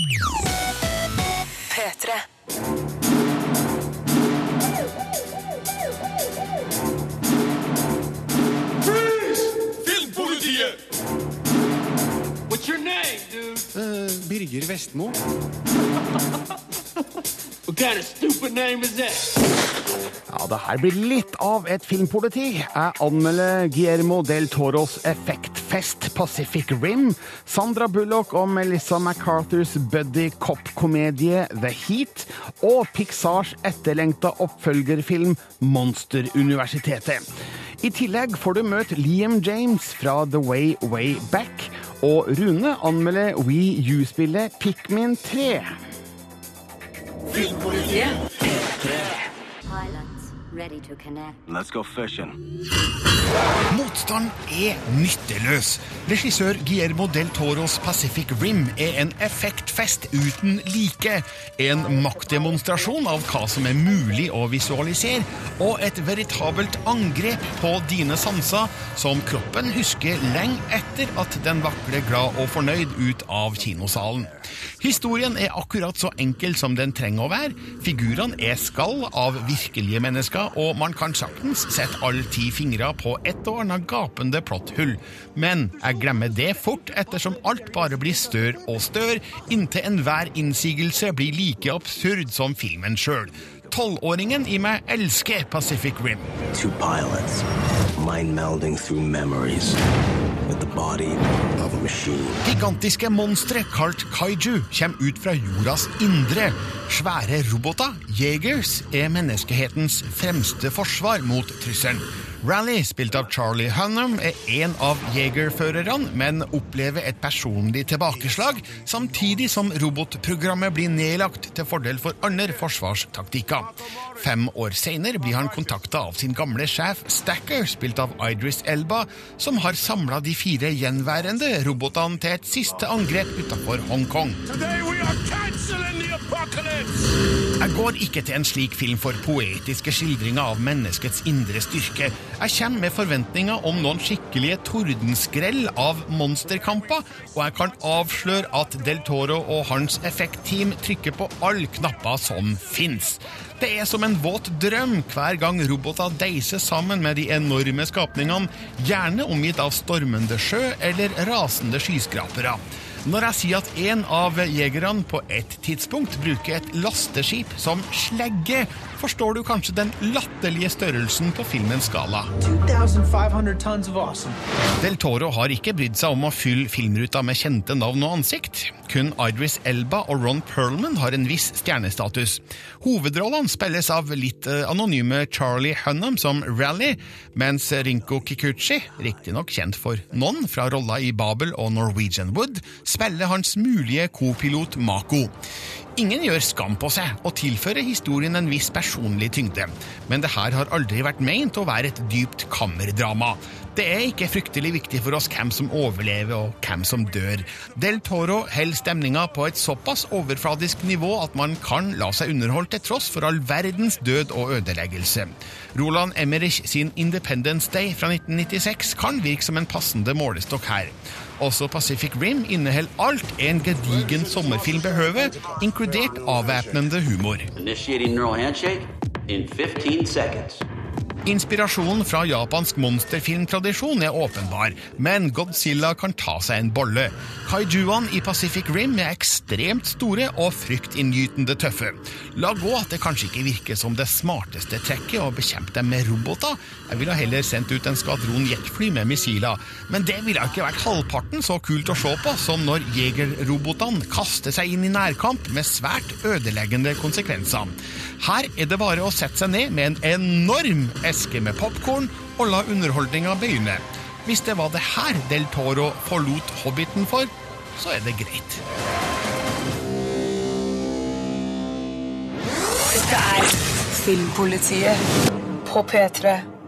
P3. Filmpolitiet! What's your name, dude? Birger Vestmo. What kind of stupid name is that? Ja, det her blir litt av et filmpoliti. Jeg anmelder Guillermo del Toros effektfest Pacific Rim, Sandra Bullock og Melissa MacArthurs buddy cop-komedie The Heat, og Pixars etterlengta oppfølgerfilm Monsteruniversitetet. I tillegg får du møte Liam James fra The Way Way Back, og Rune anmelder Wii U-spillet Pikmin 3. Filmpolitiet. Ready to connect. Let's go fishing. Motstand er nytteløs. Regissør Guillermo del Toros Pacific Rim er en effektfest uten like. En maktdemonstrasjon av hva som er mulig å visualisere, og et veritabelt angrep på dine sanser, som kroppen husker lenge etter at den vakler glad og fornøyd ut av kinosalen. Historien er akkurat så enkel som den trenger å være. Figurene er skall av virkelige mennesker, og man kan saktens sette alle ti fingre på et og annet gapende plotthull. Men jeg glemmer det fort, ettersom alt bare blir større og større, inntil enhver innsigelse blir like absurd som filmen sjøl. Tolvåringen i meg elsker Pacific Rim. Two pilots, mind through memories Gigantiske monstre kalt kaiju kommer ut fra jordas indre. Svære roboter, jegers, er menneskehetens fremste forsvar mot trusselen. Rally, spilt av Charlie Hunnam, er en av jegerførerne, men opplever et personlig tilbakeslag, samtidig som robotprogrammet blir nedlagt til fordel for andre forsvarstaktikker. Fem år senere blir han kontakta av sin gamle sjef Stacker, spilt av Idris Elba, som har samla de fire gjenværende robotene til et siste angrep utenfor Hongkong. Jeg går ikke til en slik film for poetiske skildringer av menneskets indre styrke. Jeg kommer med forventninger om noen skikkelige tordenskrell av monsterkamper, og jeg kan avsløre at Del Toro og hans effektteam trykker på alle knapper som fins. Det er som en våt drøm hver gang roboter deiser sammen med de enorme skapningene, gjerne omgitt av stormende sjø eller rasende skyskrapere. Når jeg sier at en av jegerne på et tidspunkt bruker et lasteskip som slegge, forstår du kanskje den latterlige størrelsen på filmens skala. 2,500 tons of awesome. Del Toro har ikke brydd seg om å fylle filmruta med kjente navn og ansikt. Kun Idris Elba og Ron Perlman har en viss stjernestatus. Hovedrollene spilles av litt eh, anonyme Charlie Hunnam som Rally, mens Rinko Kikuchi, riktignok kjent for noen fra rolla i Babel og Norwegian Wood, spiller hans mulige kopilot Mako. Ingen gjør skam på seg og tilfører historien en viss personlig tyngde, men det her har aldri vært meint å være et dypt kammerdrama. Det er ikke fryktelig viktig for oss hvem som overlever og hvem som dør. Del Toro holder stemninga på et såpass overfladisk nivå at man kan la seg underholde til tross for all verdens død og ødeleggelse. Roland Emmerich sin Independence Day fra 1996 kan virke som en passende målestokk her. Også Pacific Rim inneholder alt en gedigen sommerfilm behøver, inkludert avvæpnende humor. In 15 seconds. Inspirasjonen fra japansk monsterfilmtradisjon er åpenbar, men Godzilla kan ta seg en bolle. Kaijuene i Pacific Rim er ekstremt store og fryktinngytende tøffe. La gå at det kanskje ikke virker som det smarteste trekket å bekjempe dem med roboter. Jeg ville heller sendt ut en skvadron jetfly med missiler, men det ville ikke vært halvparten så kult å se på som når jegerrobotene kaster seg inn i nærkamp med svært ødeleggende konsekvenser. Her er det bare å sette seg ned med en enorm eske med popkorn og la underholdninga begynne. Hvis det var det her Del Toro forlot Hobbiten for, så er det greit. Dette er Filmpolitiet på P3.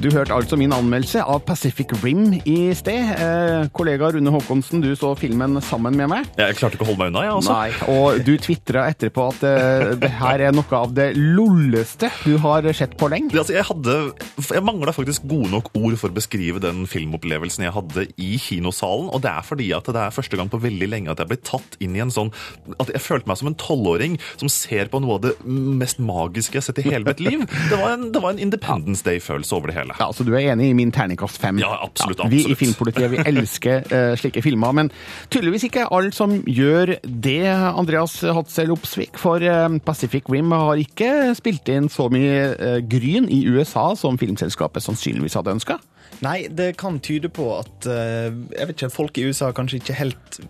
Du hørte altså min anmeldelse av Pacific Rim i sted. Eh, kollega Rune Håkonsen, du så filmen sammen med meg. Jeg klarte ikke å holde meg unna, jeg altså. Nei, og du tvitra etterpå at eh, det her er noe av det lolleste du har sett på lenge. Altså, jeg hadde, jeg mangla faktisk gode nok ord for å beskrive den filmopplevelsen jeg hadde i kinosalen. Og det er fordi at det er første gang på veldig lenge at jeg ble tatt inn i en sånn At jeg følte meg som en tolvåring som ser på noe av det mest magiske jeg har sett i hele mitt liv. Det var en, det var en Independence Day-følelse over det hele. Ja, Så du er enig i min terningkast fem? Ja, absolutt, Vi i. Filmpolitiet vi elsker uh, slike filmer, men tydeligvis ikke alle som gjør det, Andreas Hatzel Opsvik. For uh, Pacific Rim har ikke spilt inn så mye uh, gryn i USA som filmselskapet sannsynligvis hadde ønska. Nei, det kan tyde på at eh, jeg vet ikke, folk i USA kanskje ikke helt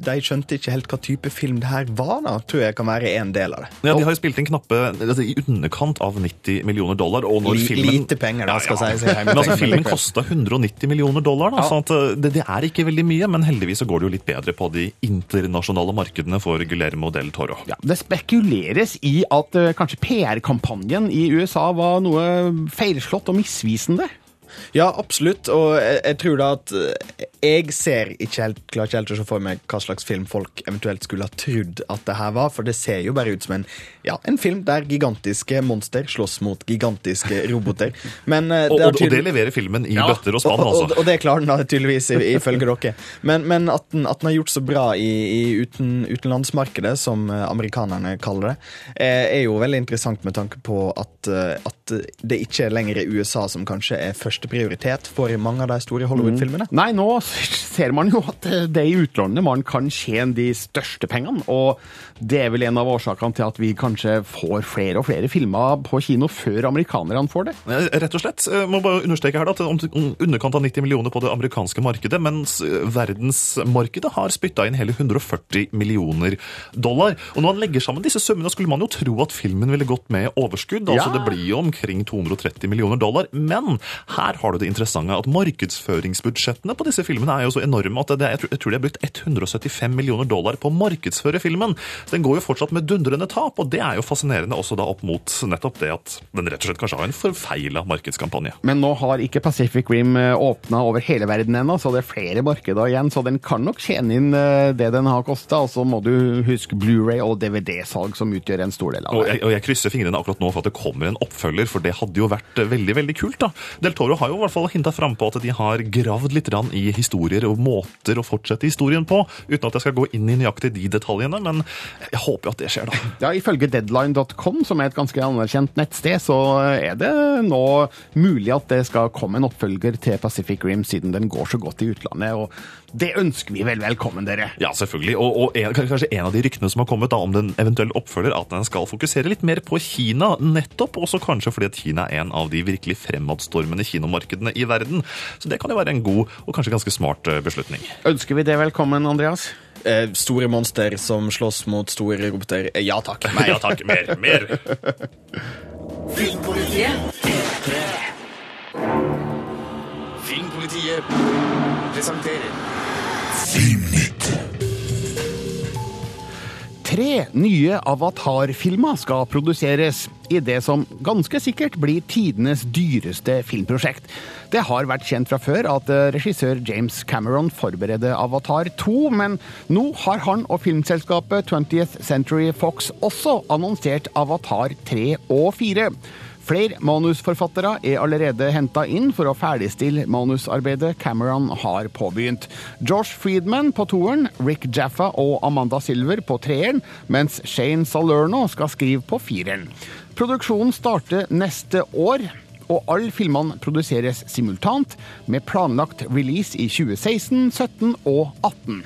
De skjønte ikke helt hva type film det her var, da, tror jeg kan være en del av det. Ja, De har jo spilt inn knappe altså, i underkant av 90 millioner dollar. Og når filmen, lite penger, da, skal sies si. Men altså, filmen kosta 190 millioner dollar, da, så at, uh, det, det er ikke veldig mye. Men heldigvis så går det jo litt bedre på de internasjonale markedene for Guillermo del Toro. Ja, det spekuleres i at uh, kanskje PR-kampanjen i USA var noe feilslått og misvisende. Ja, absolutt. Og jeg, jeg tror da at eh, jeg ser ikke helt, klarer ikke helt å se for meg hva slags film folk eventuelt skulle ha trodd at det her var, for det ser jo bare ut som en, ja, en film der gigantiske monster slåss mot gigantiske roboter. Men, uh, Og, og, og det leverer filmen i bøtter og spann, og, og, altså. og det klarer den da tydeligvis, ifølge dere. Men, men at, den, at den har gjort så bra i, i uten, utenlandsmarkedet, som eh, amerikanerne kaller det, eh, er jo veldig interessant med tanke på at, at det ikke er lenger er USA som kanskje er førsteprioritet for mange av de store Hollywood-filmene. Nei, nå ser man jo at det er i utlandet man kan tjene de største pengene, og det er vel en av årsakene til at vi kanskje får flere og flere filmer på kino før amerikanerne får det. Eh, Rett og slett. Jeg må bare understreke her da, at underkant av 90 millioner på det amerikanske markedet, mens eh, verdensmarkedet har spytta inn hele 140 millioner dollar. Og når man legger sammen disse summene, skulle man jo tro at filmen ville gått med overskudd. altså Ja. Det blir jo omkring 230 millioner dollar. Men her har du det interessante at markedsføringsbudsjettene på disse filmene er jo så enorme at det, jeg, tror, de har brukt 175 millioner dollar på å markedsføre filmen. Den går jo fortsatt med dundrende tap, og det er jo fascinerende også da opp mot nettopp det at den rett og slett kanskje har en forfeila markedskampanje. Men nå har ikke Pacific Rim åpna over hele verden ennå, så det er flere markeder igjen. Så den kan nok tjene inn eh, det den har kosta. Og så må du huske Blu-ray og DVD-salg, som utgjør en stor del av Og det. jeg, og jeg krysser fingrene akkurat nå for at det kommer en oppfølger, for det hadde jo vært eh, veldig veldig kult. da. Del Toro har jo i hvert fall hinta frampå at de har gravd litt i historier og måter å fortsette historien på, uten at jeg skal gå inn i nøyaktig de detaljene, men jeg håper jo at det skjer, da. Ja, Ifølge deadline.com, som er et ganske anerkjent nettsted, så er det nå mulig at det skal komme en oppfølger til Pacific Rim, siden den går så godt i utlandet. og Det ønsker vi vel velkommen, dere. Ja, selvfølgelig. Og, og en, kanskje en av de ryktene som har kommet da, om den eventuelle oppfølger, at den skal fokusere litt mer på Kina, nettopp også kanskje fordi at Kina er en av de virkelig fremadstormende kinomarkedene i verden. Så det kan jo være en god og kanskje ganske smart eh, beslutning. Ønsker vi det velkommen, Andreas? Eh, store monster som slåss mot store roboter. Eh, ja takk. Nei, Ja takk, mer, mer. Filmpolitiet Filmpolitiet presenterer Tre nye Avatar-filmer skal produseres i det som ganske sikkert blir tidenes dyreste filmprosjekt. Det har vært kjent fra før at eh, regissør James Cameron forbereder Avatar 2, men nå har han og filmselskapet 20th Century Fox også annonsert Avatar 3 og 4. Flere manusforfattere er allerede henta inn for å ferdigstille manusarbeidet Cameron har påbegynt. Josh Friedman på toeren, Rick Jaffa og Amanda Silver på treeren, mens Shane Salerno skal skrive på fireren. Produksjonen starter neste år. Og alle filmene produseres simultant, med planlagt release i 2016, 17 og 18.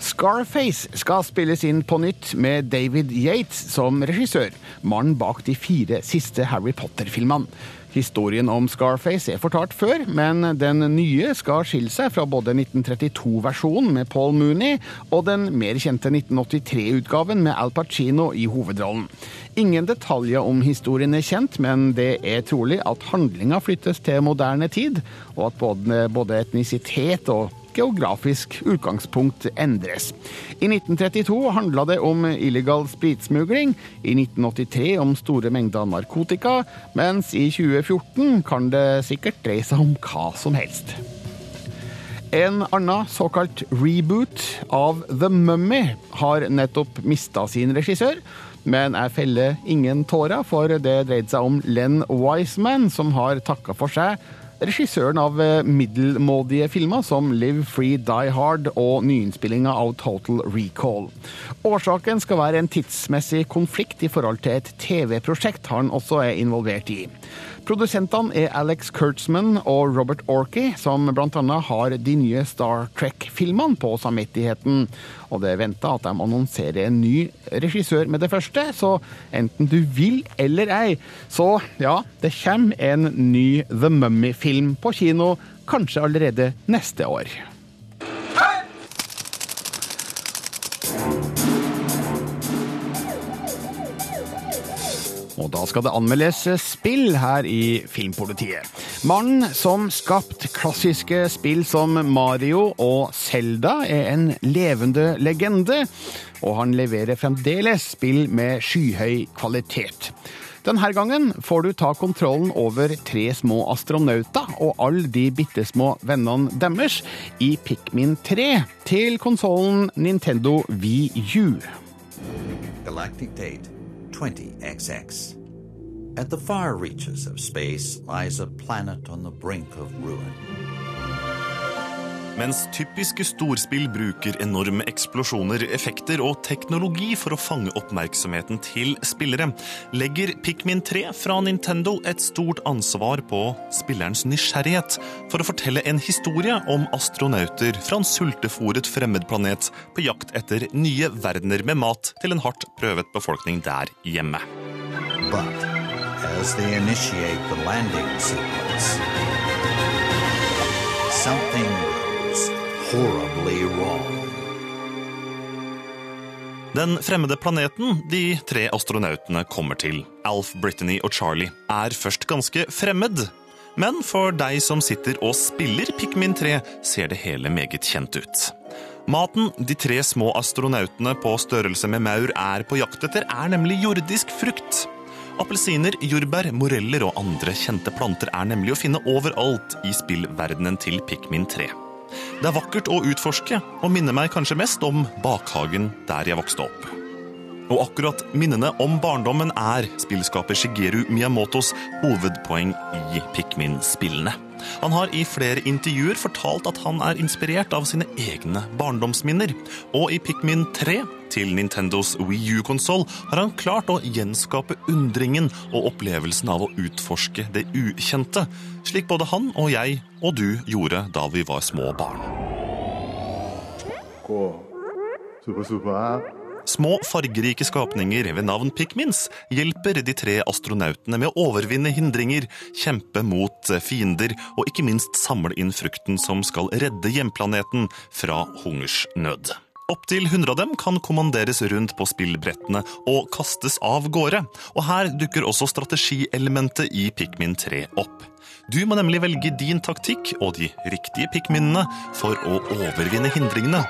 Scarface skal spilles inn på nytt med David Yates som regissør, mannen bak de fire siste Harry Potter-filmene. Historien om Scarface er fortalt før, men den nye skal skille seg fra både 1932-versjonen med Paul Mooney og den mer kjente 1983-utgaven med Al Pacino i hovedrollen. Ingen detaljer om historien er kjent, men det er trolig at handlinga flyttes til moderne tid, og at både, både etnisitet og geografisk utgangspunkt endres. I 1932 handla det om illegal spritsmugling, i 1983 om store mengder narkotika, mens i 2014 kan det sikkert dreie seg om hva som helst. En annen såkalt reboot av The Mummy har nettopp mista sin regissør. Men jeg feller ingen tårer, for det dreide seg om Len Wiseman, som har takka for seg regissøren av eh, middelmådige filmer som Live Free Die Hard og nyinnspillinga av Total Recall. Årsaken skal være en tidsmessig konflikt i forhold til et TV-prosjekt han også er involvert i. Produsentene er Alex Kurtzman og Robert Orkey, som bl.a. har de nye Star Trek-filmene på samvittigheten. Og det er venta at de annonserer en ny regissør med det første, så enten du vil eller ei, så ja, det kommer en ny The Mummy-film på kino, kanskje allerede neste år. Og da skal det anmeldes spill her i Filmpolitiet. Mannen som skapt klassiske spill som Mario og Zelda, er en levende legende, og han leverer fremdeles spill med skyhøy kvalitet. Denne gangen får du ta kontrollen over tre små astronauter og alle de bitte små vennene deres i Pikmin 3 til konsollen Nintendo Wii U. Galactic date 20XX. At the far reaches of space lies a planet on the brink of ruin. Mens typiske storspill bruker enorme eksplosjoner, effekter og teknologi for å fange oppmerksomheten til spillere, legger Pikmin 3 fra Nintendo et stort ansvar på spillerens nysgjerrighet for å fortelle en historie om astronauter fra en sultefòret fremmedplanet på jakt etter nye verdener med mat til en hardt prøvet befolkning der hjemme. But as they initiate the landing sequence, something horribly wrong. Den fremmede planeten de tre astronautene kommer til, Alf, Brittany og Charlie, er først ganske fremmed. Men for deg som sitter og spiller Pikmin 3, ser det hele meget kjent ut. Maten de tre små astronautene på størrelse med maur er på jakt etter, er nemlig jordisk frukt. Appelsiner, jordbær, moreller og andre kjente planter er nemlig å finne overalt i spillverdenen til Pikmin 3. Det er vakkert å utforske, og minner meg kanskje mest om bakhagen der jeg vokste opp. Og akkurat minnene om barndommen er spillskaper Shigeru Miyamotos hovedpoeng i Pikmin-spillene. Han har i flere intervjuer fortalt at han er inspirert av sine egne barndomsminner. Og i Pikmin 3 til Nintendos Wii U-konsoll har han klart å gjenskape undringen og opplevelsen av å utforske det ukjente, slik både han og jeg og du gjorde da vi var små barn. Små, fargerike skapninger ved navn Pikmins hjelper de tre astronautene med å overvinne hindringer, kjempe mot fiender og ikke minst samle inn frukten som skal redde hjemplaneten fra hungersnød. Opptil 100 av dem kan kommanderes rundt på spillbrettene og kastes av gårde. Og her dukker også strategielementet i Pikmin 3 opp. Du må nemlig velge din taktikk og de riktige pikminene for å overvinne hindringene.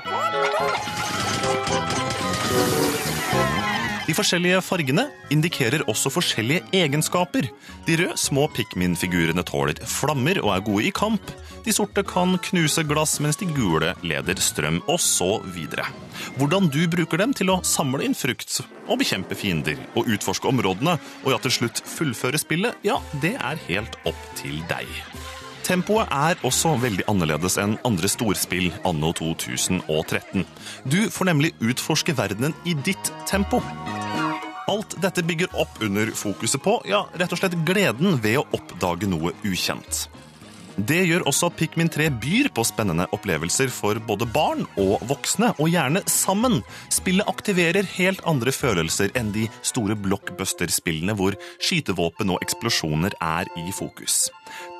De forskjellige fargene indikerer også forskjellige egenskaper. De røde små Pikmin-figurene tåler flammer og er gode i kamp. De sorte kan knuse glass, mens de gule leder strøm, og så videre. Hvordan du bruker dem til å samle inn frukt og bekjempe fiender og utforske områdene, og ja, til slutt fullføre spillet, ja, det er helt opp til deg. Tempoet er også veldig annerledes enn andre storspill anno 2013. Du får nemlig utforske verdenen i ditt tempo. Alt dette bygger opp under fokuset på ja, rett og slett gleden ved å oppdage noe ukjent. Det gjør også at Pikmin 3 byr på spennende opplevelser for både barn og voksne, og gjerne sammen. Spillet aktiverer helt andre følelser enn de store blockbuster-spillene hvor skytevåpen og eksplosjoner er i fokus.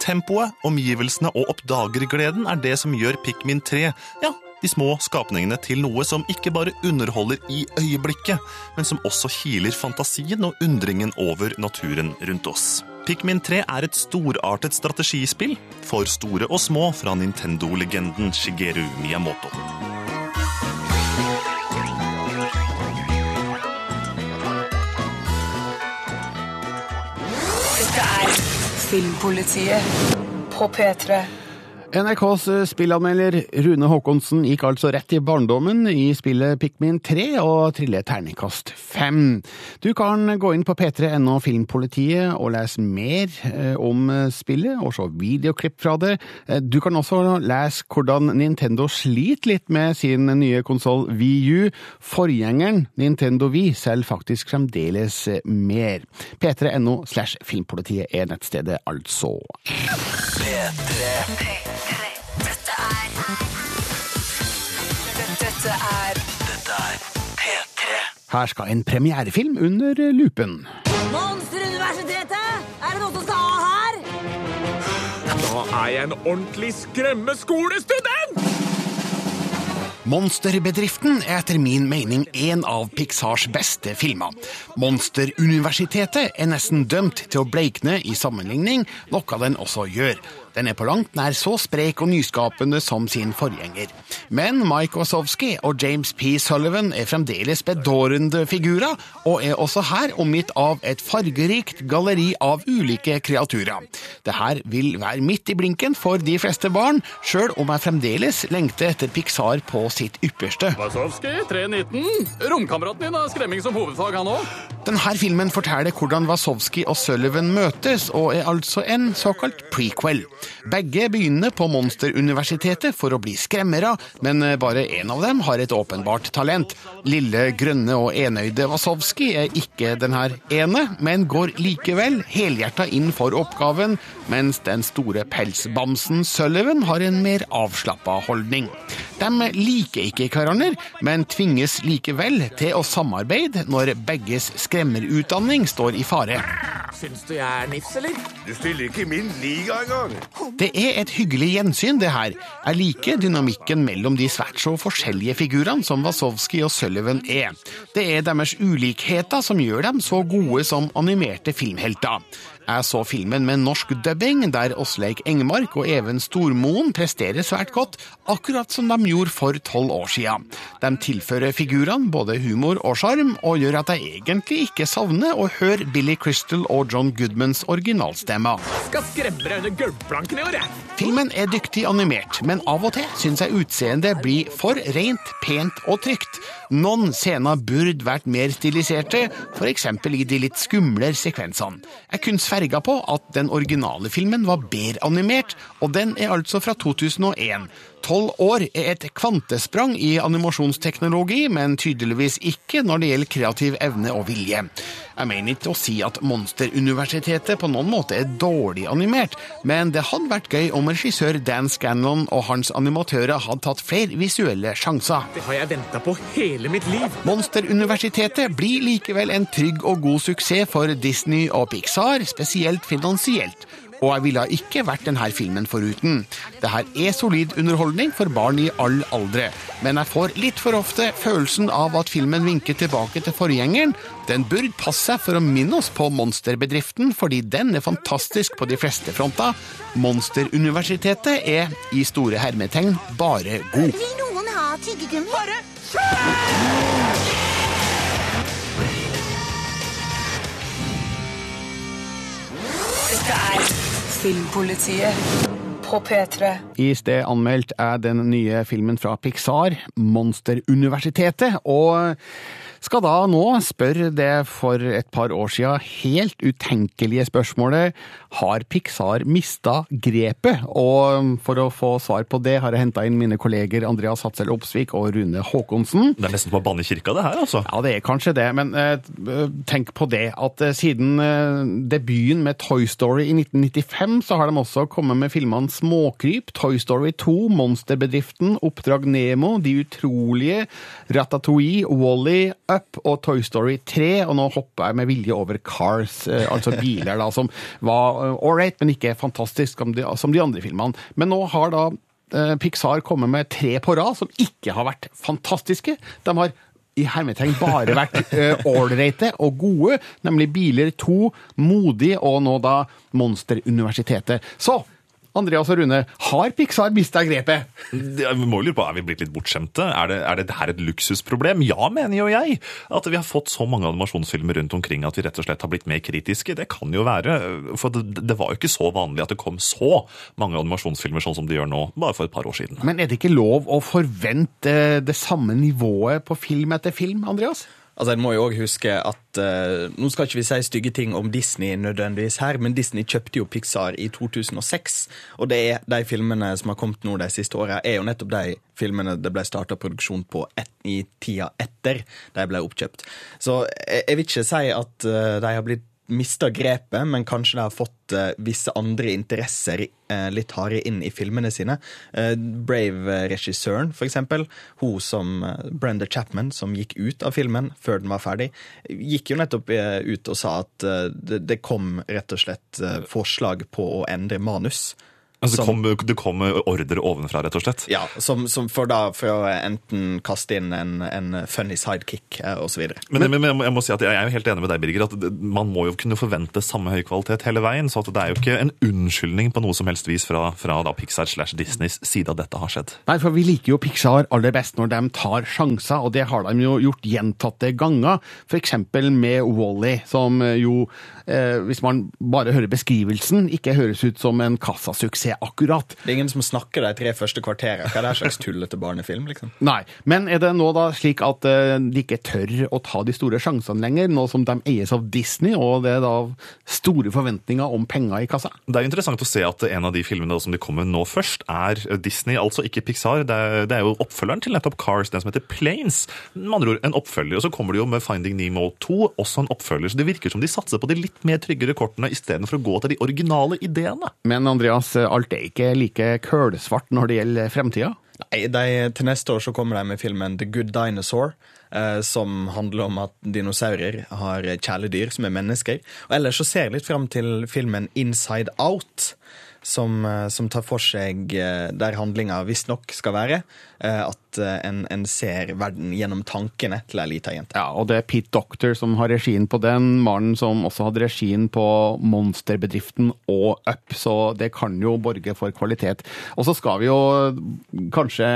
Tempoet, omgivelsene og oppdagergleden er det som gjør Pikmin 3 ja, de små skapningene til noe som ikke bare underholder i øyeblikket, men som også kiler fantasien og undringen over naturen rundt oss. Pikmin 3 er et storartet strategispill for store og små fra Nintendo-legenden Shigeru Miyamoto. Dette er Filmpolitiet på P3. NRKs eh, spillanmelder Rune Haakonsen gikk altså rett i barndommen i spillet Pikmin 3 og triller terningkast 5. Du kan gå inn på p3.no Filmpolitiet og lese mer eh, om eh, spillet, og se videoklipp fra det. Du kan også lese hvordan Nintendo sliter litt med sin nye konsoll VU. Forgjengeren Nintendo Wii selger faktisk fremdeles mer. p3.no slash filmpolitiet er nettstedet, altså. P3. Her skal en premierefilm under lupen. Monsteruniversitetet! Er det noe som skal ha her? Da er jeg en ordentlig skremmeskolestudent! Monsterbedriften er etter min mening en av Pixars beste filmer. Monsteruniversitetet er nesten dømt til å bleikne i sammenligning, noe den også gjør. Den er på langt nær så sprek og nyskapende som sin forgjenger. Men Mike Wazowski og James P. Sullivan er fremdeles bedårende figurer, og er også her omgitt av et fargerikt galleri av ulike kreaturer. Det her vil være midt i blinken for de fleste barn, sjøl om jeg fremdeles lengter etter Pixar på sitt ypperste. Wasowski, 319. Romkameraten din har skremming som hovedfag, han òg. Denne filmen forteller hvordan Wazowski og Sullivan møtes, og er altså en såkalt prequel. Begge begynner på Monsteruniversitetet for å bli skremmere, men bare én av dem har et åpenbart talent. Lille, grønne og enøyde Wasowski er ikke den her ene, men går likevel helhjerta inn for oppgaven, mens den store pelsbamsen Sullivan har en mer avslappa holdning. De liker ikke hverandre, men tvinges likevel til å samarbeide når begges skremmerutdanning står i fare. Syns du jeg er nifs, eller? Du stiller ikke i min liga engang. Det er et hyggelig gjensyn, det her. Jeg liker dynamikken mellom de svært så forskjellige figurene som Wasowski og Sullivan er. Det er deres ulikheter som gjør dem så gode som animerte filmhelter. Jeg så filmen med norsk dubbing, der Åsleik Engmark og Even Stormoen presterer svært godt, akkurat som de gjorde for tolv år siden. De tilfører figurene både humor og sjarm, og gjør at jeg egentlig ikke savner å høre Billy Crystal og John Goodmans originalstemmer. Skal skremme deg under gulvplanken i år, jeg. Filmen er dyktig animert, men av og til syns jeg utseendet blir for rent, pent og trygt. Noen scener burde vært mer stiliserte, f.eks. i de litt skumlere sekvensene. Jeg kunne sverga på at den originale filmen var bedre animert, og den er altså fra 2001. Tolv år er et kvantesprang i animasjonsteknologi, men tydeligvis ikke når det gjelder kreativ evne og vilje. Jeg mener ikke å si at Monsteruniversitetet på noen måte er dårlig animert, men det hadde vært gøy om regissør Dan Scanlon og hans animatører hadde tatt flere visuelle sjanser. Det har jeg venta på hele mitt liv. Monsteruniversitetet blir likevel en trygg og god suksess for Disney og Pixar, spesielt finansielt. Og jeg ville ikke vært denne filmen foruten. Dette er solid underholdning for barn i all aldre, men jeg får litt for ofte følelsen av at filmen vinker tilbake til forgjengeren. Den burde passe seg for å minne oss på monsterbedriften, fordi den er fantastisk på de fleste fronter. Monsteruniversitetet er i store hermetegn bare god. Vil noen ha tyggegummi? Bare Dette er Filmpolitiet på P3. I sted anmeldt er den nye filmen fra Pixar, Monsteruniversitetet, og skal da nå spørre det for et par år siden helt utenkelige spørsmålet har Pixar mista grepet? Og for å få svar på det har jeg henta inn mine kolleger Andreas Hatzel Opsvik og Rune Håkonsen. Det er nesten på å banne kirka, det her, altså. Ja, det er kanskje det, men eh, tenk på det at eh, siden eh, debuten med Toy Story i 1995, så har de også kommet med filmene Småkryp, Toy Story 2, Monsterbedriften, Oppdrag Nemo, De utrolige, Ratatouille, Wally, Up og Toy Story 3, og nå hopper jeg med vilje over Cars, eh, altså biler da, som var ålreit, men ikke fantastisk som de, som de andre filmene. Men nå har da eh, Pixar kommet med tre på rad som ikke har vært fantastiske. De har i hermetegn bare vært eh, ålreite og gode, nemlig Biler 2, Modig og nå da Monsteruniversitetet. Så Andreas og Rune, har Pixar mista grepet? Det- Vi må lure på, Er vi blitt litt bortskjemte? Er det, er det her et luksusproblem? Ja, mener jo jeg. At vi har fått så mange animasjonsfilmer rundt omkring at vi rett og slett har blitt mer kritiske, det kan jo være. For det, det var jo ikke så vanlig at det kom så mange animasjonsfilmer sånn som det gjør nå, bare for et par år siden. Men er det ikke lov å forvente det samme nivået på film etter film, Andreas? Altså, En må jo òg huske at uh, Nå skal ikke vi si stygge ting om Disney nødvendigvis her, men Disney kjøpte jo Pixar i 2006. Og det er de filmene som har kommet nå de siste åra, er jo nettopp de filmene det ble starta produksjon på et, i tida etter de ble oppkjøpt. Så jeg, jeg vil ikke si at uh, de har blitt mista grepet, men kanskje de har fått uh, visse andre interesser uh, litt hardere inn i filmene sine. Uh, Brave-regissøren, for eksempel, hun som Brenda Chapman, som gikk ut av filmen før den var ferdig, gikk jo nettopp ut og sa at det, det kom rett og slett forslag på å endre manus. Altså, det, Som- kom, det kom ordre ovenfra, rett og slett. Ja, som, som for da for å enten kaste inn en, en funny sidekick osv. og så videre. Men, men, men jeg, må, jeg må si at jeg er jo helt enig med deg, Birger, at man må jo kunne forvente samme høy kvalitet hele veien. Så at det er jo ikke en unnskyldning på noe som helst vis fra, fra da Pixar slash Disneys side at dette har skjedd. Nei, for vi liker jo Pixar aller best når de tar sjanser, og det har de jo gjort gjentatte ganger. For eksempel med Wall-E, som jo, eh, hvis man bare hører beskrivelsen, ikke høres ut som en kassasuksess akkurat. Det er ingen som snakker de tre første kvarterene. Hva er det slags tullete barnefilm, liksom? Nei, men er det nå da slik at eh, de ikke tør å ta de store sjansene lenger, nå som de eies av Disney, og det er da store forventninger om penger i kassa? Det er interessant å se at en av de filmene som de kommer med nå først, er Disney, altså ikke Pixar. Det er, det er jo oppfølgeren til nettopp Cars, den som heter Planes. Med andre ord en oppfølger. Og så kommer de jo med Finding Nemo 2, også en oppfølger. Så det virker som de satser på de litt mer tryggere kortene istedenfor å gå til de originale ideene. Men Andreas, alt er ikke like kølsvart når det gjelder fremtida? Nei, de, Til neste år så kommer de med filmen The Good Dinosaur, eh, som handler om at dinosaurer har kjæledyr som er mennesker. Og Ellers så ser jeg litt fram til filmen Inside Out, som, eh, som tar for seg eh, der handlinga visstnok skal være. eh, At eh, en, en ser verden gjennom tankene til ei lita jente. Ja, og det er Pete Doctor som har regien på den, mannen som også hadde regien på Monsterbedriften og Up, så det kan jo borge for kvalitet. Og så skal vi jo kanskje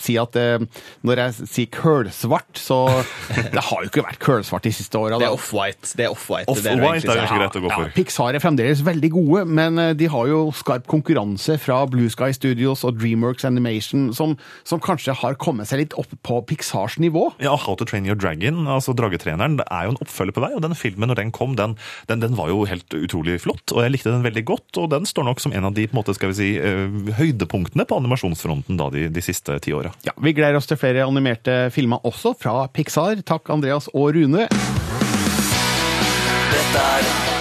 si at det, når jeg sier kølsvart, så det har jo ikke vært kølsvart de siste åra. Det er off-white. Det er off-white. det er er kanskje greit å gå for. Ja, Pixar er fremdeles veldig gode, men eh, de har jo skarp konkurranse fra Blue Sky Studios og Dreamworks Animation, som, som kanskje har kommet seg litt opp på Pixars nivå. Ja, How to Train Your Dragon, altså Dragetreneren, det er jo en oppfølger på vei. Og den filmen, når den kom, den, den, den var jo helt utrolig flott. Og jeg likte den veldig godt. Og den står nok som en av de på en måte, skal vi si, eh, høydepunktene på animasjonsfronten da, de, de siste ti åra. Ja, Vi gleder oss til flere animerte filmer også fra Pixar. Takk, Andreas og Rune. Dette er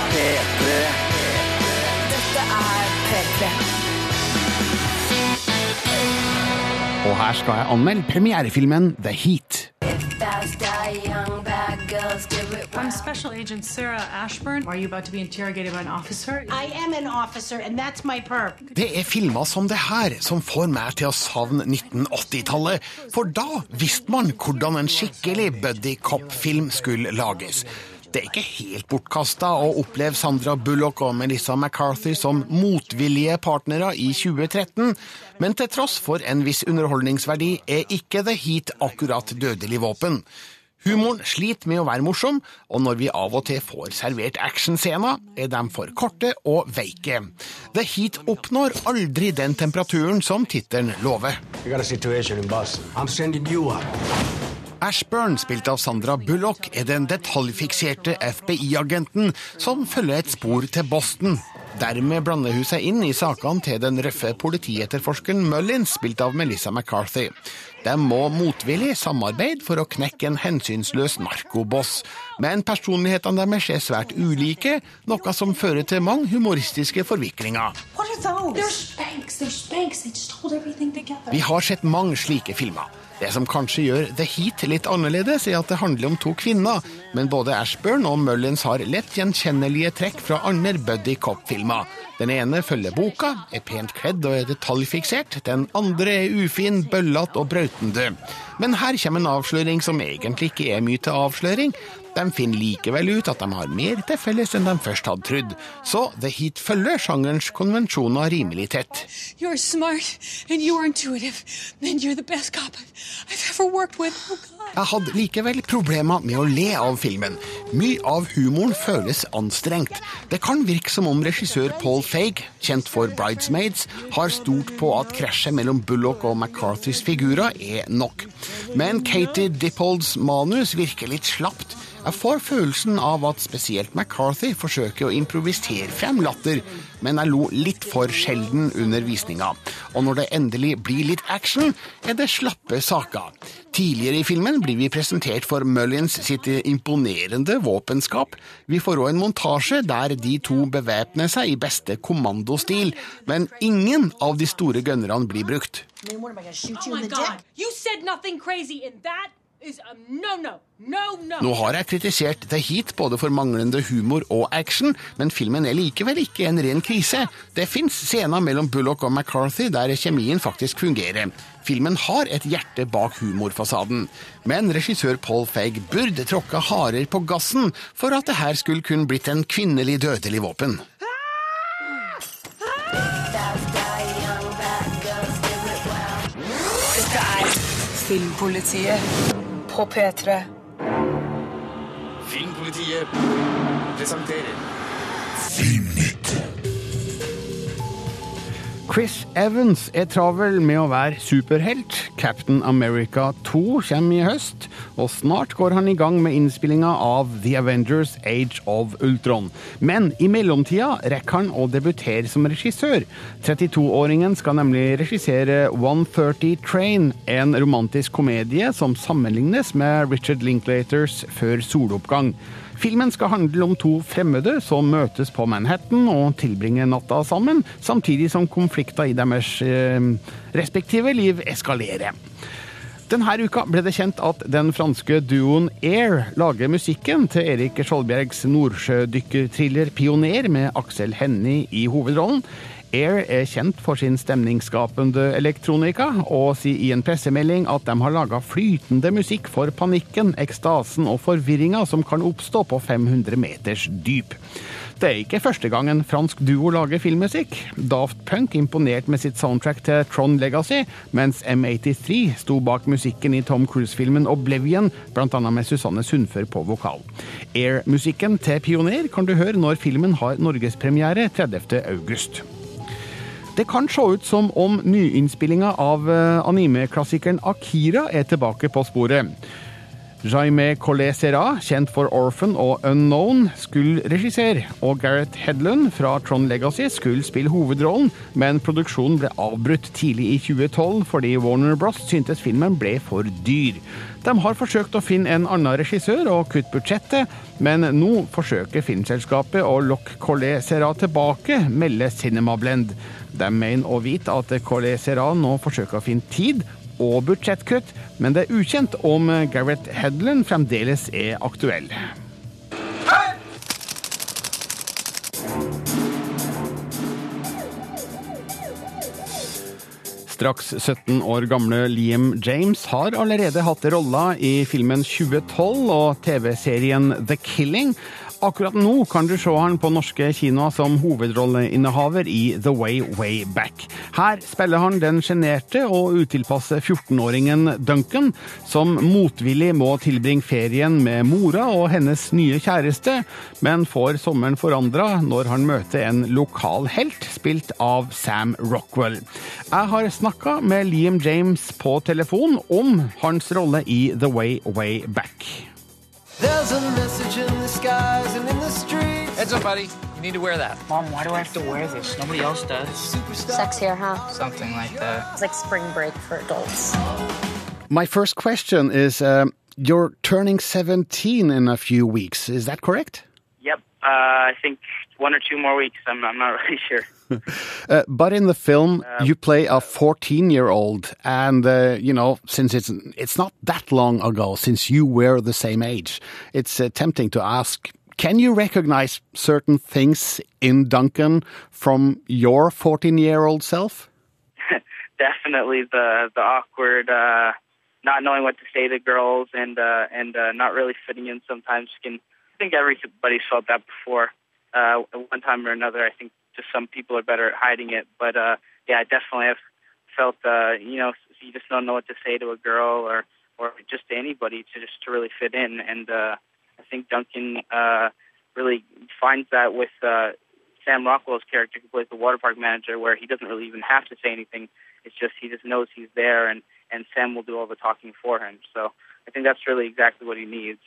Og her skal jeg anmelde premierefilmen The Heat. I'm Special Agent Sarah Ashburn. Are you about to be interrogated by an officer? I am an officer, and that's my perk. Det er filmer som det her som får meg til å savne 1980-tallet, for da visste man hvordan en skikkelig buddy cop-film skulle lages. Det er ikke helt bortkasta å oppleve Sandra Bullock og Melissa McCarthy som motvillige partnere i 2013, men til tross for en viss underholdningsverdi er ikke The Heat akkurat dødelig våpen. Humoren sliter med å være morsom, og når vi av og til får servert actionscener, er de for korte og veike. The Heat oppnår aldri den temperaturen som tittelen lover. Ashburn, spilt av Sandra Bullock, er den detaljfikserte FBI-agenten som følger et spor til Boston. Dermed blander hun seg inn i sakene til den røffe politietterforskeren Mullins, spilt av Melissa McCarthy. De må motvillig samarbeide for å knekke en hensynsløs narkoboss. Men personlighetene deres er svært ulike, noe som fører til mange humoristiske forviklinger. They're spanks. They're spanks. Vi har sett mange slike filmer. Det som kanskje gjør The Heat litt annerledes, er at det handler om to kvinner, men både Ashburn og Mullins har lett gjenkjennelige trekk fra andre buddy cop-filmer. Den ene følger boka, er pent kledd og er detaljfiksert. Den andre er ufin, bøllete og brautende. Men her kommer en avsløring som egentlig ikke er mye til avsløring. De finner likevel ut at de har mer til felles enn de først hadde trodd. Så The Heat følger sjangerens konvensjoner rimelig tett. You're smart and you're intuitive, and you're the best cop I've, ever worked with. Oh. Jeg hadde likevel problemer med å le av filmen. Mye av humoren føles anstrengt. Det kan virke som om regissør Paul Feig, kjent for Bridesmaids, har stort på at krasjet mellom Bullock og McCarthys figurer er nok. Men Katie Dippolds manus virker litt slapt. Jeg får følelsen av at spesielt McCarthy forsøker å improvisere frem latter, men jeg lo litt for sjelden under visninga. Og når det endelig blir litt action, er det slappe saker. Tidligere i filmen blir vi presentert for Mullins sitt imponerende våpenskap. Vi får òg en montasje der de to bevæpner seg i beste kommandostil, men ingen av de store gønnerne blir brukt. Oh my God. You said nothing crazy, no, no, no, no. Nå har jeg kritisert The Heat både for manglende humor og action, men filmen er likevel ikke en ren krise. Det fins scener mellom Bullock og McCarthy der kjemien faktisk fungerer. Filmen har et hjerte bak humorfasaden, men regissør Paul Feig burde tråkka hardere på gassen for at det her skulle kunne blitt en kvinnelig dødelig våpen. Dette er Filmpolitiet på P3. Filmpolitiet presenterer Chris Evans er travel med å være superhelt. Captain America 2 kommer i høst, og snart går han i gang med innspillinga av The Avengers Age of Ultron. Men i mellomtida rekker han å debutere som regissør. 32-åringen skal nemlig regissere 130 Train, en romantisk komedie som sammenlignes med Richard Linklaters Før soloppgang. Filmen skal handle om to fremmede som møtes på Manhattan og tilbringer natta sammen, samtidig som konflikter i deres eh, respektive liv eskalerer. Denne uka ble det kjent at den franske duoen Air lager musikken til Erik Skjoldbjergs nordsjødykkerthriller 'Pioner' med Aksel Hennie i hovedrollen. Air er kjent for sin stemningsskapende elektronika, og sier i en pressemelding at de har laga flytende musikk for panikken, ekstasen og forvirringa som kan oppstå på 500 meters dyp. Det er ikke første gang en fransk duo lager filmmusikk. Daft Punk imponerte med sitt soundtrack til Tron Legacy, mens M83 sto bak musikken i Tom Cruise-filmen Oblivion, bl.a. med Susanne Sundfør på vokal. Air-musikken til Pioner kan du høre når filmen har norgespremiere 30. Det kan se ut som om nyinnspillinga av eh, anime-klassikeren Akira er tilbake på sporet. Jaime Collet Serra, kjent for Orphan og Unknown, skulle regissere, og Gareth Hedlund fra Tron Legacy skulle spille hovedrollen, men produksjonen ble avbrutt tidlig i 2012 fordi Warner Bros syntes filmen ble for dyr. De har forsøkt å finne en annen regissør og kutte budsjettet, men nå forsøker filmselskapet å lokke Collet Serra tilbake, melder Cinemablend. De mener å vite at Collet Serra nå forsøker å finne tid og budsjettkutt, men det er ukjent om Gareth Hedlund fremdeles er aktuell. Straks 17 år gamle Liam James har allerede hatt rolla i filmen 2012 og TV-serien The Killing. Akkurat nå kan du se han på norske kinoer som hovedrolleinnehaver i The Way Way Back. Her spiller han den sjenerte og utilpasse 14-åringen Duncan, som motvillig må tilbringe ferien med mora og hennes nye kjæreste, men får sommeren forandra når han møter en lokal helt, spilt av Sam Rockwell. Jeg har snakka med Liam James på telefon om hans rolle i The Way Way Back. There's a message in the skies and in the streets. Heads up, buddy. You need to wear that. Mom, why do I have to wear this? Nobody else does. Sexier, huh? Something like that. It's like spring break for adults. My first question is um, you're turning 17 in a few weeks. Is that correct? Yep. Uh, I think one or two more weeks. I'm, I'm not really sure. Uh, but in the film, you play a 14-year-old, and uh, you know, since it's it's not that long ago since you were the same age, it's uh, tempting to ask: Can you recognize certain things in Duncan from your 14-year-old self? Definitely the the awkward, uh, not knowing what to say to girls, and uh, and uh, not really fitting in. Sometimes can. I think everybody's felt that before, uh, at one time or another. I think just some people are better at hiding it, but uh, yeah, I definitely have felt, uh, you know, you just don't know what to say to a girl or or just to anybody to just to really fit in. And uh, I think Duncan uh, really finds that with uh, Sam Rockwell's character, who plays the water park manager, where he doesn't really even have to say anything. It's just he just knows he's there, and and Sam will do all the talking for him. So I think that's really exactly what he needs.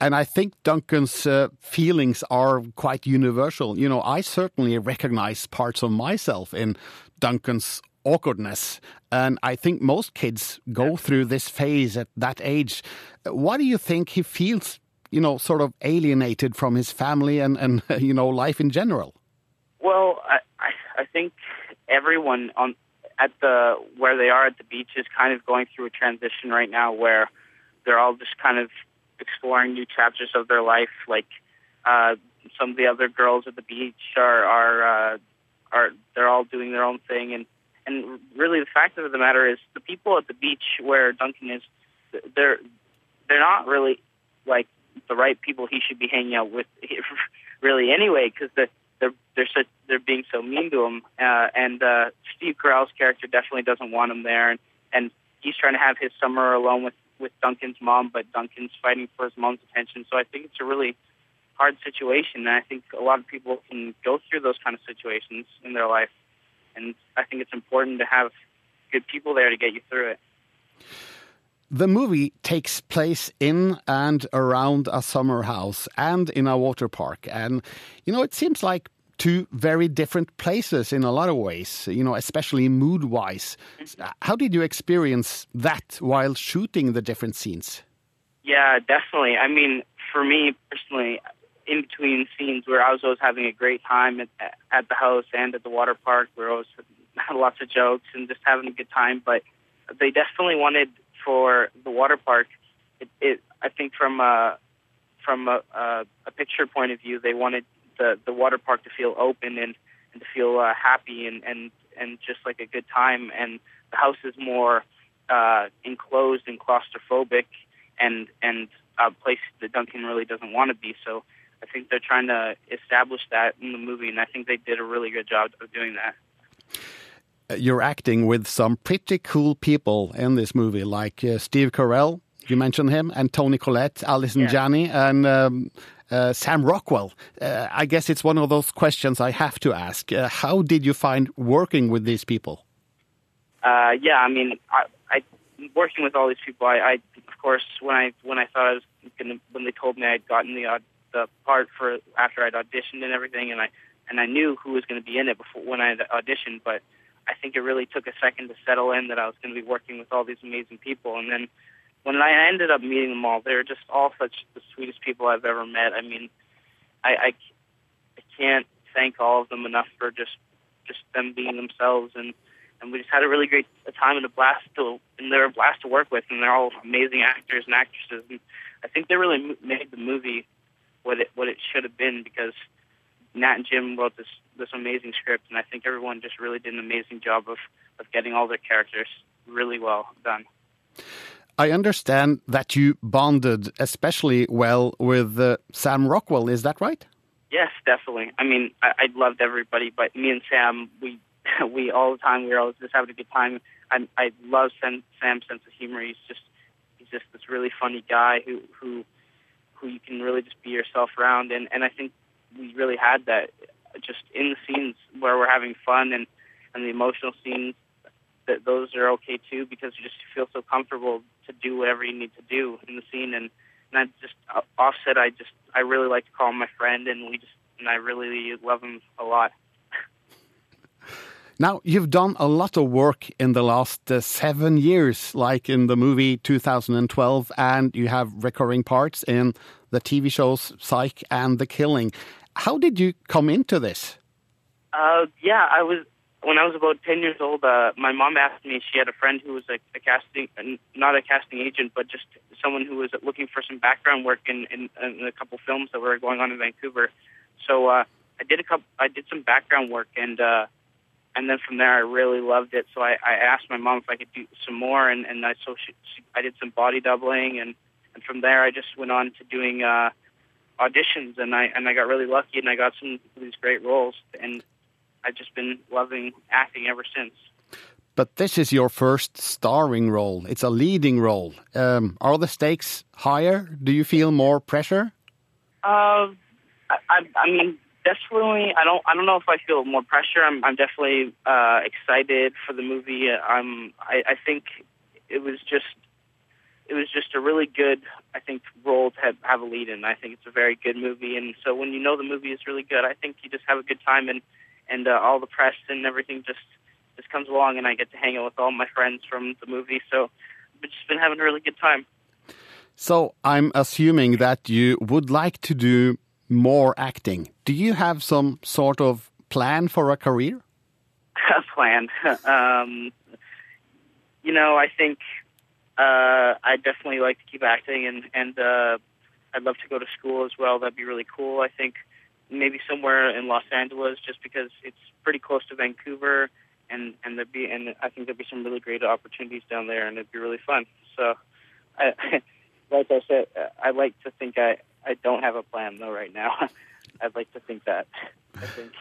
And I think Duncan's uh, feelings are quite universal. You know, I certainly recognize parts of myself in Duncan's awkwardness. And I think most kids go through this phase at that age. Why do you think he feels, you know, sort of alienated from his family and, and you know, life in general? Well, I, I, I think everyone on at the where they are at the beach is kind of going through a transition right now where they're all just kind of exploring new chapters of their life. Like uh, some of the other girls at the beach are are uh, are they're all doing their own thing, and and really the fact of the matter is the people at the beach where Duncan is, they're they're not really like the right people he should be hanging out with, really anyway, because the they're they're so, they're being so mean to him, uh, and uh, Steve Carell's character definitely doesn't want him there, and and he's trying to have his summer alone with with Duncan's mom, but Duncan's fighting for his mom's attention. So I think it's a really hard situation, and I think a lot of people can go through those kind of situations in their life, and I think it's important to have good people there to get you through it. The movie takes place in and around a summer house and in a water park. And, you know, it seems like two very different places in a lot of ways, you know, especially mood wise. How did you experience that while shooting the different scenes? Yeah, definitely. I mean, for me personally, in between scenes where I was always having a great time at, at the house and at the water park, where I was had lots of jokes and just having a good time. But they definitely wanted for the water park. It, it I think from a from a, a, a picture point of view, they wanted the the water park to feel open and and to feel uh, happy and and and just like a good time. And the house is more uh, enclosed and claustrophobic, and and a place that Duncan really doesn't want to be. So I think they're trying to establish that in the movie, and I think they did a really good job of doing that. You're acting with some pretty cool people in this movie, like uh, Steve Carell, you mentioned him, and Tony Collette, Alison Yeah. Janney, and um, uh, Sam Rockwell. Uh, I guess it's one of those questions I have to ask. Uh, how did you find working with these people? Uh, yeah, I mean, I, I working with all these people. I, I of course, when I when I thought I was gonna, when they told me I'd gotten the aud- the part for after I'd auditioned and everything, and I and I knew who was going to be in it before when I auditioned, but I think it really took a second to settle in that I was going to be working with all these amazing people, and then when I ended up meeting them all, they were just all such the sweetest people I've ever met. I mean, I, I, I can't thank all of them enough for just just them being themselves and and we just had a really great time and a blast to and they're a blast to work with and they're all amazing actors and actresses and I think they really made the movie what it what it should have been because Nat and Jim wrote this this amazing script and I think everyone just really did an amazing job of of getting all their characters really well done. I understand that you bonded especially well with uh, Sam Rockwell. Is that right? Yes, definitely. I mean, I, I loved everybody, but me and Sam, we we all the time we were always just having a good time. I I love Sam, Sam's sense of humor. He's just he's just this really funny guy who who who you can really just be yourself around, and and I think we really had that just in the scenes where we're having fun and and the emotional scenes. That those are okay too because you just feel so comfortable to do whatever you need to do in the scene and and I just uh, offset I just I really like to call him my friend and we just and I really love him a lot. Now, you've done a lot of work in the last uh, seven years, like in the movie 2012, and you have recurring parts in the TV shows Psych and The Killing. How did you come into this? Uh, yeah, I was when I was about ten years old. Uh, my mom asked me. She had a friend who was a, a casting, not a casting agent, but just someone who was looking for some background work in, in, in a couple films that were going on in Vancouver. So uh, I did a couple. I did some background work, and uh, and then from there, I really loved it. So I, I asked my mom if I could do some more, and and I so she, she, I did some body doubling, and and from there, I just went on to doing uh, auditions, and I and I got really lucky, and I got some these great roles, and I've just been loving acting ever since. But this is your first starring role. It's a leading role. Um, are the stakes higher? Do you feel more pressure? Uh, I, I, I mean, definitely. I don't. I don't know if I feel more pressure. I'm. I'm definitely uh, excited for the movie. I'm. I, I think it was just. It was just a really good, I think, role to have, have a lead in. I think it's a very good movie, and so when you know the movie is really good, I think you just have a good time, and and uh, all the press and everything just just comes along, and I get to hang out with all my friends from the movie. So I've just been having a really good time. So I'm assuming that you would like to do more acting. Do you have some sort of plan for a career? A plan. um, you know, I think uh, I definitely like to keep acting, and and uh, I'd love to go to school as well. That'd be really cool. I think maybe somewhere in Los Angeles, just because it's pretty close to Vancouver, and and there'd be and I think there'd be some really great opportunities down there, and it'd be really fun. So, I, like I said, I like to think I I don't have a plan though right now. I'd like to think that. I think.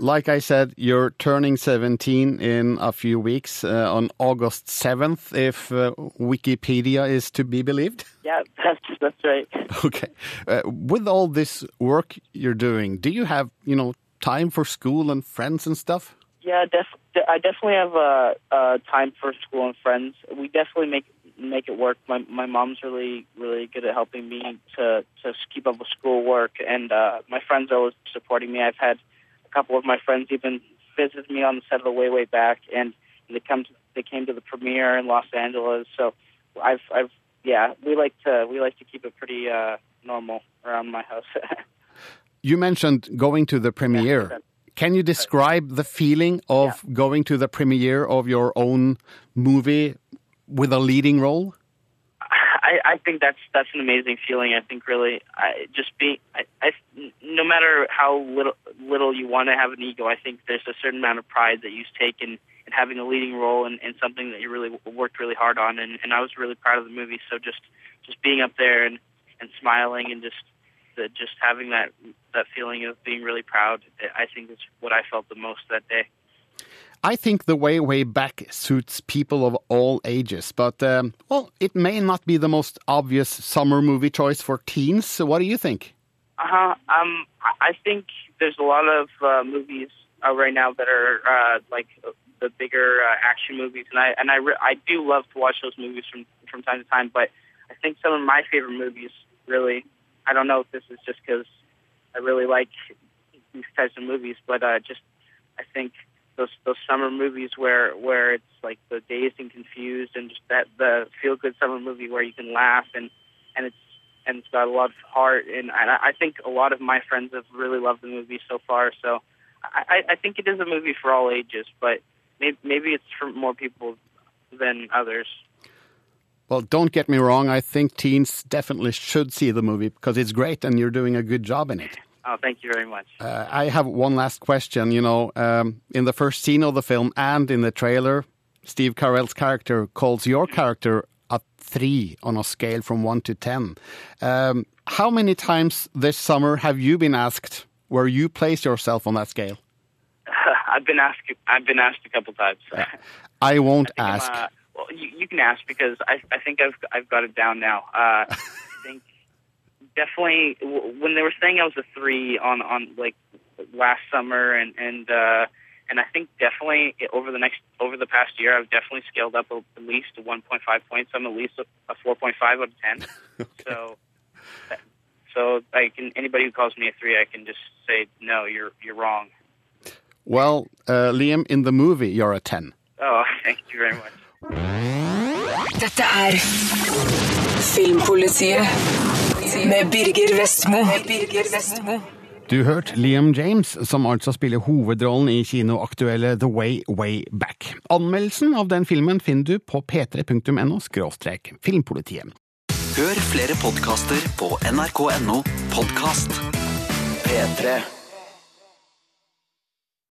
Like I said, you're turning 17 in a few weeks uh, on August 7th, if uh, Wikipedia is to be believed. Yeah, that's that's right. Okay. Uh, with all this work you're doing, do you have, you know, time for school and friends and stuff? Yeah, def- I definitely have uh, uh, time for school and friends. We definitely make make it work. My my mom's really really good at helping me to to keep up with schoolwork, and uh, my friends are always supporting me. I've had a couple of my friends even visited me on the set of the way way back, and they come to, they came to the premiere in Los Angeles. So I've I've yeah we like to we like to keep it pretty uh, normal around my house. you mentioned going to the premiere. Can you describe the feeling of yeah. going to the premiere of your own movie with a leading role? I, I think that's that's an amazing feeling. I think really, I, just be I, I, no matter how little little you want to have an ego, I think there's a certain amount of pride that you take in, in having a leading role in, in something that you really worked really hard on. And, and I was really proud of the movie. So just just being up there and and smiling and just the, just having that that feeling of being really proud, I think is what I felt the most that day. I think the way way back suits people of all ages, but um, well, it may not be the most obvious summer movie choice for teens. So what do you think? Uh huh. Um, I think there's a lot of uh, movies uh, right now that are uh, like the bigger uh, action movies, and I and I re- I do love to watch those movies from from time to time. But I think some of my favorite movies, really, I don't know if this is just because I really like these types of movies, but uh, just I think those those summer movies where where it's like the dazed and confused and just that the feel good summer movie where you can laugh and and it's and it's got a lot of heart and I, I think a lot of my friends have really loved the movie so far. So I, I think it is a movie for all ages, but maybe, maybe it's for more people than others. Well, don't get me wrong. I think teens definitely should see the movie because it's great and you're doing a good job in it. Oh, thank you very much. Uh, I have one last question. You know, um, in the first scene of the film and in the trailer, Steve Carell's character calls your character a three on a scale from one to ten. Um, how many times this summer have you been asked where you place yourself on that scale? I've been asked. I've been asked a couple times. I won't I ask. Uh, well, you, you, can ask because I, I think I've I've got it down now. Uh, definitely when they were saying I was a three on on like last summer and and uh, and I think definitely over the next over the past year I've definitely scaled up at least 1.5 points. I'm at least a, a 4.5 out of 10. okay. So so I can anybody who calls me a three, I can just say no, you're you're wrong. Well, uh, Liam, in the movie, you're a 10. Oh, thank you very much. Dette er Filmpolitiet med Birger Vestmo. Birger Vestmo. Du hørte Liam James, som altså spiller hovedrollen i kinoaktuelle The Way Way Back. Anmeldelsen av den filmen finner du på p3.no – filmpolitiet. Hør flere podkaster på nrk.no podkast. P3.